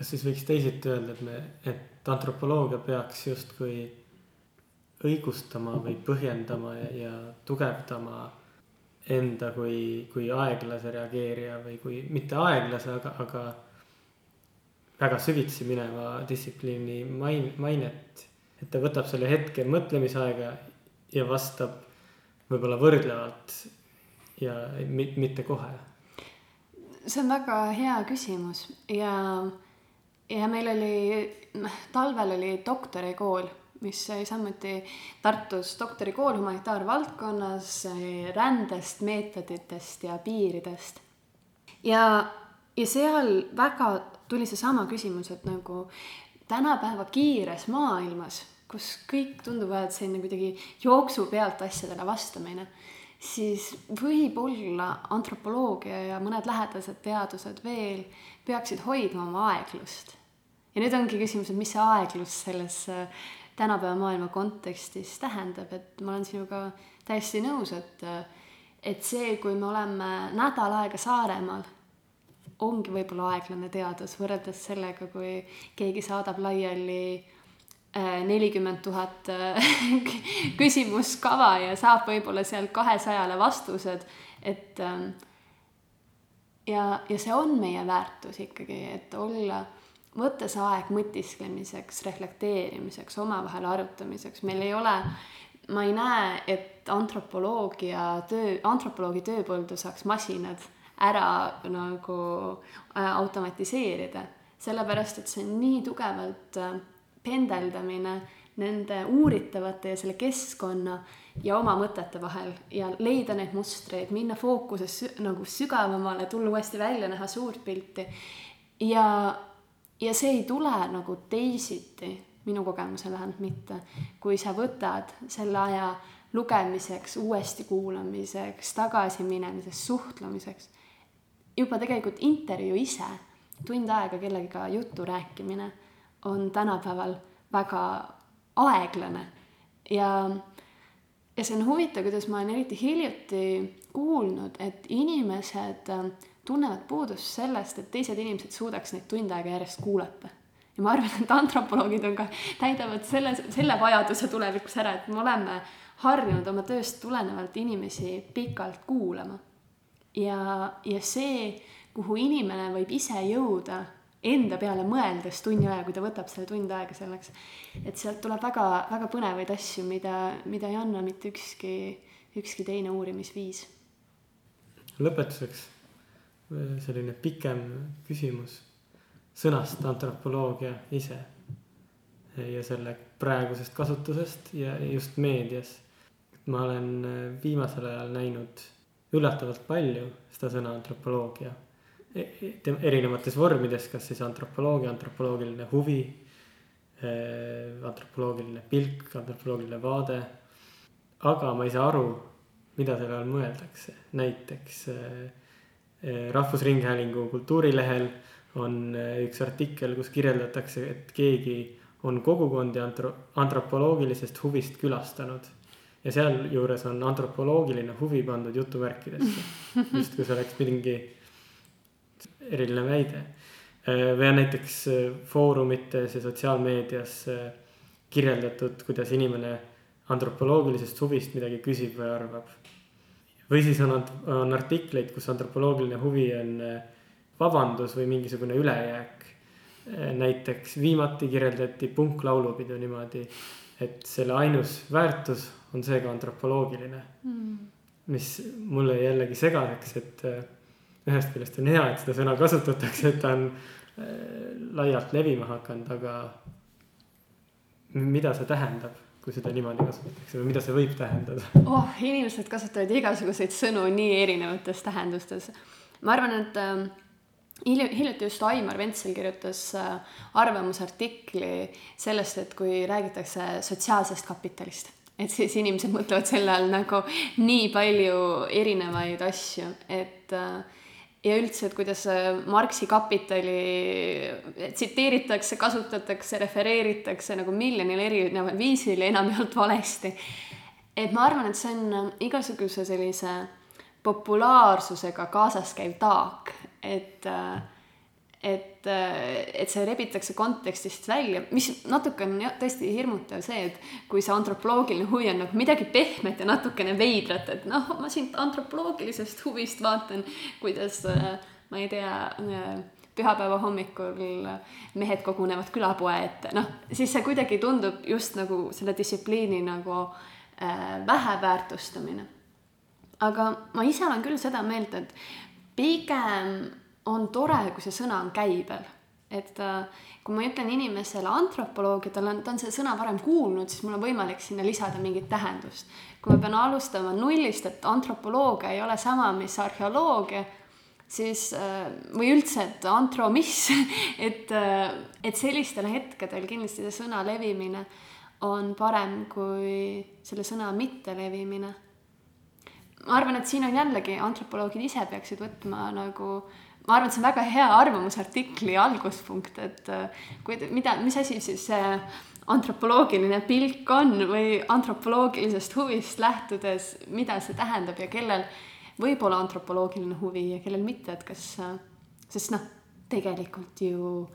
Kas siis võiks teisiti öelda, et me, et antropoloogia peaks justkui õigustama või põhjendama ja, ja tugevdama enda kui, kui aeglase reageerija või kui mitte aeglase, aga, aga väga süvitsi mineva distsipliini main-, mainet. et ta võtab selle hetke mõtlemisaega ja vastab võib-olla võrdlevalt ja mitte kohe. see on väga hea küsimus ja ja meil oli, talvel oli doktorikool, mis sai samuti Tartus doktorikool humanitaarvaldkonnas rändest, meetoditest ja piiridest. ja, ja seal väga tuli seesama küsimus, et nagu tänapäeva kiires maailmas, kus kõik tunduvad selline kuidagi jooksu pealt asjadele vastamine, siis võib-olla antropoloogia ja mõned lähedased teadused veel peaksid hoidma oma aeglust ja nüüd ongi küsimus, et mis see aeglus selles äh, tänapäeva maailma kontekstis tähendab, et ma olen sinuga täiesti nõus, et äh, et see, kui me oleme nädal aega Saaremaal, ongi võib-olla aeglane teadus võrreldes sellega, kui keegi saadab laiali äh, nelikümmend tuhat [laughs] küsimuskava ja saab võib-olla sealt kahesajale vastused, et ja, ja see on meie väärtus ikkagi, et olla, võttes aeg mõtisklemiseks, reflekteerimiseks, omavahel arutamiseks, meil ei ole, ma ei näe, et antropoloogia töö, antropoloogi tööpõldu saaks masinad ära nagu äh, automatiseerida, sellepärast et see on nii tugevalt äh, pendeldamine nende uuritavate ja selle keskkonna ja oma mõtete vahel ja leida neid mustreid, minna fookuses nagu sügavamale, tulla uuesti välja, näha suurt pilti. ja, ja see ei tule nagu teisiti, minu kogemusel vähemalt mitte, kui sa võtad selle aja lugemiseks, uuesti kuulamiseks, tagasi minemiseks, suhtlemiseks juba tegelikult intervjuu ise, tund aega kellegiga juttu rääkimine on tänapäeval väga aeglane. Ja, ja see on huvitav, kuidas ma olen eriti hiljuti kuulnud, et inimesed äh, tunnevad puudust sellest, et teised inimesed suudaks neid tund aega järjest kuulata. ja ma arvan, et antropoloogid on ka, täidavad selle, selle vajaduse tulevikus ära, et me oleme harjunud oma tööst tulenevalt inimesi pikalt kuulama ja, ja see, kuhu inimene võib ise jõuda enda peale mõeldes tunni aja, kui ta võtab selle tund aega selleks, et sealt tuleb väga, väga põnevaid asju, mida, mida ei anna mitte ükski, ükski teine uurimisviis. lõpetuseks selline pikem küsimus sõnast antropoloogia ise ja selle praegusest kasutusest ja just meedias. ma olen viimasel ajal näinud üllatavalt palju seda sõna antropoloogia e, e, erinevates vormides, kas siis antropoloogia, antropoloogiline huvi, e, antropoloogiline pilk, antropoloogiline vaade. aga ma ei saa aru, mida selle all mõeldakse, näiteks Rahvusringhäälingu kultuurilehel on üks artikkel, kus kirjeldatakse, et keegi on kogukondi antro-, antropoloogilisest huvist külastanud ja sealjuures on antropoloogiline huvi pandud jutumärkidesse, [laughs] justkui see oleks mingi eriline väide. või on näiteks foorumites ja sotsiaalmeedias kirjeldatud, kuidas inimene antropoloogilisest huvist midagi küsib või arvab. Või siis on, on artikleid, kus antropoloogiline huvi on äh, vabandus või mingisugune ülejääk. näiteks viimati kirjeldati punklaulupidu niimoodi, et selle ainus väärtus on seega antropoloogiline. Mm.. mis mulle jällegi segaseks, et äh, ühest küljest on hea, et seda sõna kasutatakse, et ta on äh, laialt levima hakanud, aga mida see tähendab, kui seda niimoodi kasutatakse või mida see võib tähendada? oh, inimesed kasutavad igasuguseid sõnu nii erinevates tähendustes. ma arvan, et äh, hiljuti just Aimar Ventsel kirjutas äh, arvamusartikli sellest, et kui räägitakse sotsiaalsest kapitalist et siis inimesed mõtlevad selle all nagu nii palju erinevaid asju, et äh, ja üldse, et kuidas äh, Marxi kapitali tsiteeritakse, kasutatakse, refereeritakse nagu miljonil erineval viisil ja enamjaolt valesti. et ma arvan, et see on äh, igasuguse sellise populaarsusega kaasas käiv taak, et äh, et, et see rebitakse kontekstist välja, mis natuke on tõesti hirmutav see, et kui see antropoloogiline huvi on nagu midagi pehmet ja natukene veidrat, et noh, ma siit antropoloogilisest huvist vaatan, kuidas ma ei tea, pühapäeva hommikul mehed kogunevad külapoe ette, noh, siis see kuidagi tundub just nagu selle distsipliini nagu äh, väheväärtustamine. aga ma ise olen küll seda meelt, et pigem on tore, kui see sõna on käibel. et äh, kui ma ütlen inimesele antropoloog ja tal on, ta on seda sõna varem kuulnud, siis mul on võimalik sinna lisada mingit tähendust. kui ma pean alustama nullist, et antropoloogia ei ole sama, mis arheoloogia, siis äh, või üldse, et antro mis, [laughs] et, äh, et sellistel hetkedel kindlasti see sõna levimine on parem kui selle sõna mittelevimine ma arvan, et siin on jällegi antropoloogid ise peaksid võtma nagu ma arvan, et see on väga hea arvamusartikli alguspunkt, et äh, kui, mida, mis asi siis see antropoloogiline pilk on või antropoloogilisest huvist lähtudes, mida see tähendab ja kellel võib olla antropoloogiline huvi ja kellel mitte, et kas, äh, sest noh, tegelikult ju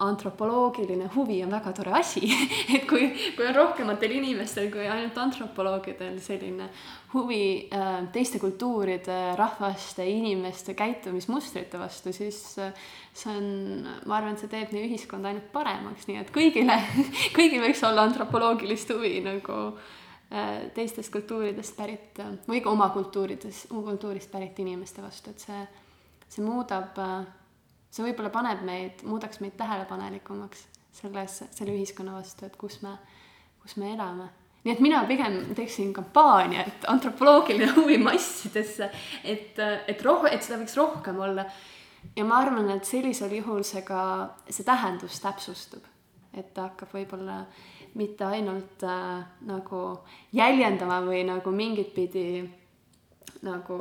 antropoloogiline huvi on väga tore asi. [laughs] Et kui, kui on rohkematel inimestel kui ainult antropoloogidel selline huvi äh, teiste kultuuride, rahvaste, inimeste käitumismustrite vastu, siis äh, see on, ma arvan, et see teeb meie ühiskonda ainult paremaks, nii et kõigile [laughs] kõigil võiks olla antropoloogilist huvi nagu äh, teistest kultuuridest pärit äh, või ka oma kultuurides, oma kultuurist pärit inimeste vastu, et see, see muudab äh, see võib-olla paneb meid, muudaks meid tähelepanelikumaks selles, selle ühiskonna vastu, et kus me, kus me elame. nii et mina pigem teeksin kampaania, et antropoloogiline [laughs] huvi massidesse, et, et roh-, et seda võiks rohkem olla. ja ma arvan, et sellisel juhul see ka, see tähendus täpsustub. et ta hakkab võib-olla mitte ainult äh, nagu jäljendama või nagu mingit pidi nagu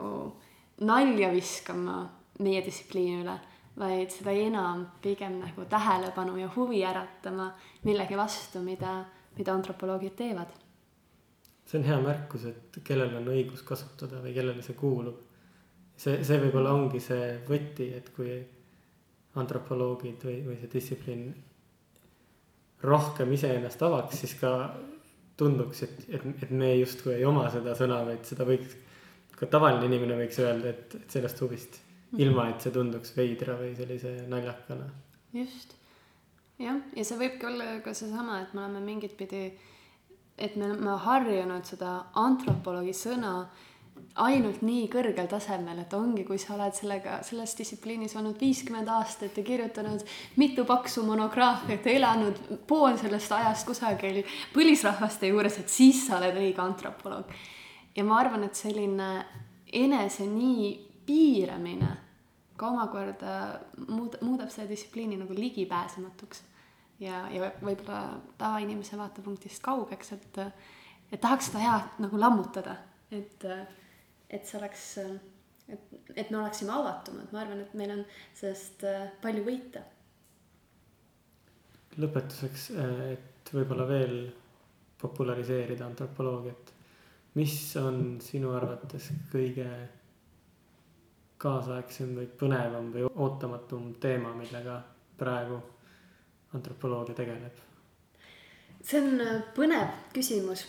nalja viskama meie distsipliini üle vaid seda enam pigem nagu tähelepanu ja huvi äratama millegi vastu, mida, mida antropoloogid teevad. see on hea märkus, et kellel on õigus kasutada või kellele see kuulub. see, see võib-olla ongi see võti, et kui antropoloogid või, või see distsipliin rohkem iseennast avaks, siis ka tunduks, et, et, et me justkui ei oma seda sõna, vaid seda võiks, ka tavaline inimene võiks öelda, et, et sellest huvist ilma et see tunduks veidra või sellise naljakana. just, jah, ja see võibki olla ka seesama, et me oleme mingit pidi, et me oleme harjunud seda antropoloogi sõna ainult nii kõrgel tasemel, et ongi, kui sa oled sellega, selles distsipliinis olnud viiskümmend aastat ja kirjutanud mitu paksu monograafiat ja elanud pool sellest ajast kusagil põlisrahvaste juures, et siis sa oled õige antropoloog. ja ma arvan, et selline enese nii piiramine ka omakorda muud-, muudab selle distsipliini nagu ligipääsematuks. ja, ja võib-olla tavainimese vaatepunktist kaugeks, et, et tahaks seda head nagu lammutada, et, et see oleks, et, et me oleksime avatumad, ma arvan, et meil on sellest palju võita. lõpetuseks, et võib-olla veel populariseerida antropoloogiat, mis on sinu arvates kõige kaasaegsem või põnevam või ootamatum teema, millega praegu antropoloogia tegeleb? see on äh, põnev küsimus.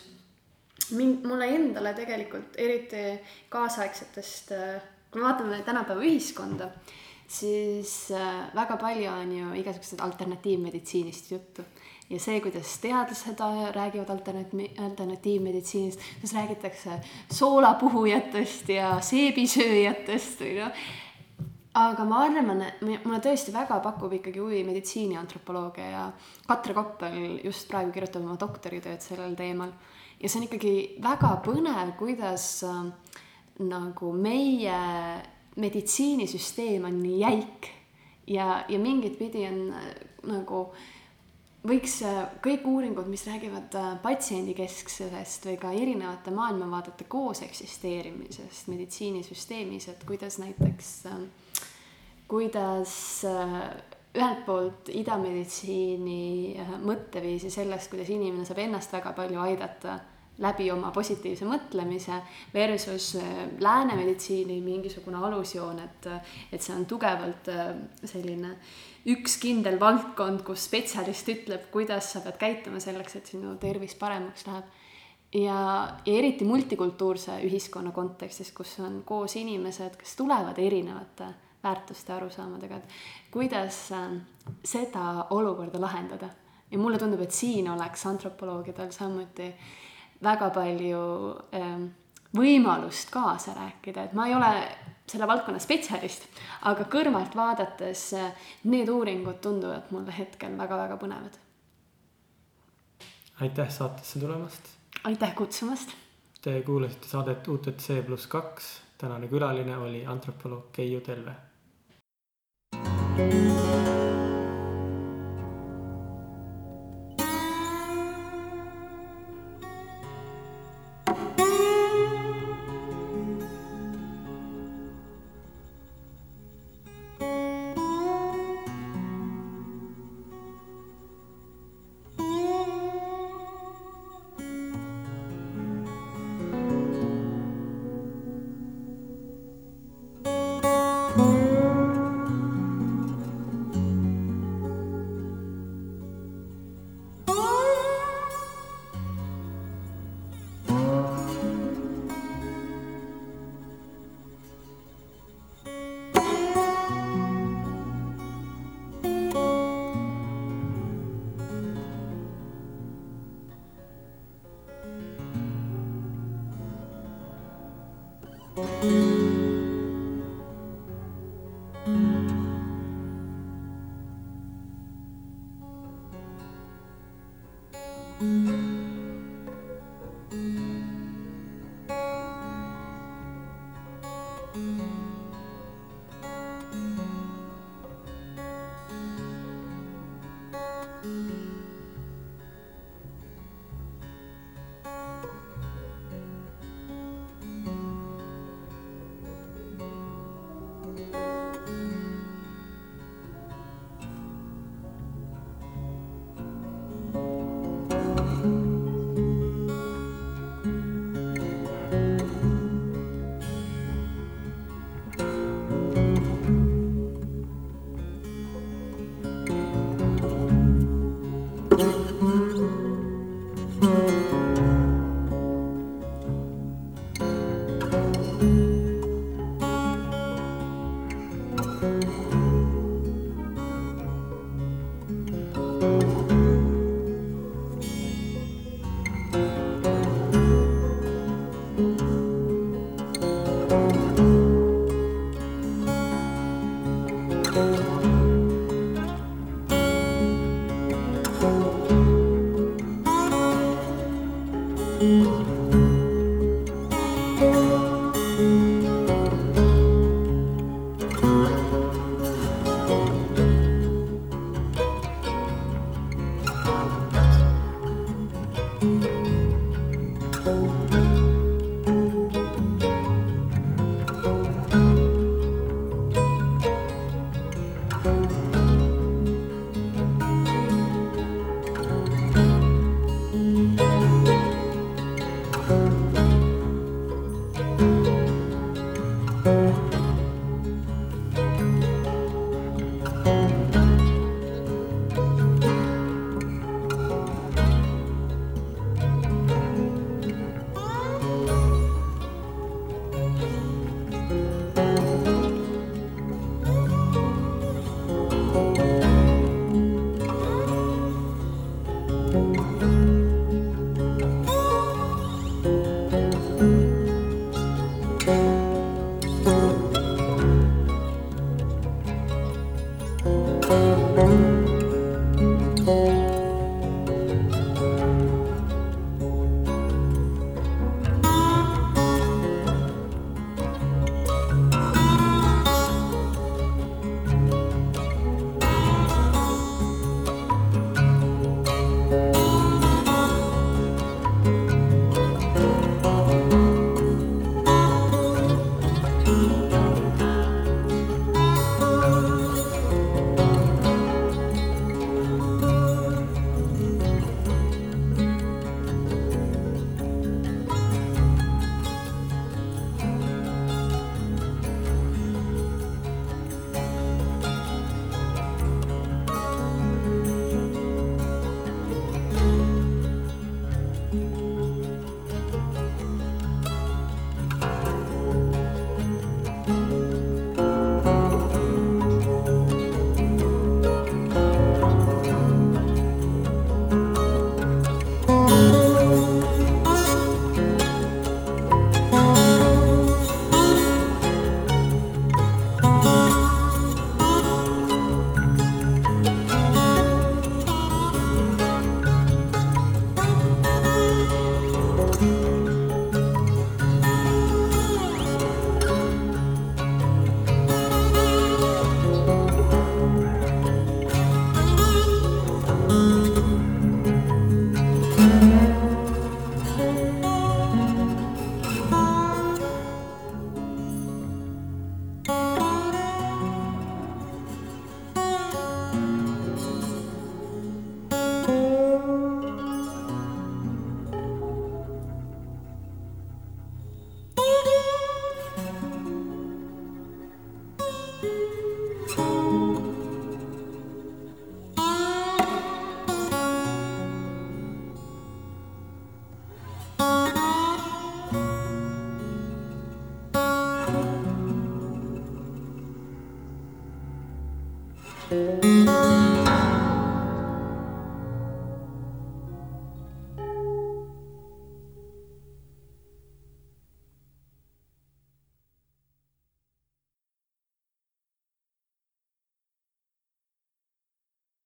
mind, mulle endale tegelikult eriti kaasaegsetest, äh, kui me vaatame tänapäeva ühiskonda, siis äh, väga palju on ju igasugused alternatiivmeditsiinist juttu ja see, kuidas teadlased räägivad alternatiiv, alternatiivmeditsiinist, kuidas räägitakse soolapuhujatest ja seebisööjatest või noh. aga ma arvan, mulle tõesti väga pakub ikkagi huvi meditsiiniantropoloogia ja Katre Koppel just praegu kirjutab oma doktoritööd sellel teemal. ja see on ikkagi väga põnev, kuidas äh, nagu meie meditsiinisüsteem on nii jäik ja, ja mingit pidi on nagu äh, võiks äh, kõik uuringud, mis räägivad äh, patsiendikesksusest või ka erinevate maailmavaadete koos eksisteerimisest meditsiinisüsteemis, et kuidas näiteks, äh, kuidas ühelt poolt idameditsiini mõtteviisi sellest, kuidas inimene saab ennast väga palju aidata läbi oma positiivse mõtlemise versus lääne meditsiini mingisugune alusjoon, et, et see on tugevalt selline äh, üks kindel valdkond, kus spetsialist ütleb, kuidas sa pead käituma selleks, et sinu tervis paremaks läheb. ja, ja eriti multikultuurse ühiskonna kontekstis, kus on koos inimesed, kes tulevad erinevate väärtuste arusaamadega, et kuidas äh, seda olukorda lahendada. ja mulle tundub, et siin oleks antropoloogidel samuti väga palju äh, võimalust kaasa rääkida, et ma ei ole selle valdkonna spetsialist, aga kõrvalt vaadates eh, need uuringud tunduvad mulle hetkel väga-väga põnevad. aitäh saatesse tulemast. aitäh kutsumast. Te kuulasite saadet UTC pluss kaks, tänane külaline oli antropoloog Keiu Telve. thank you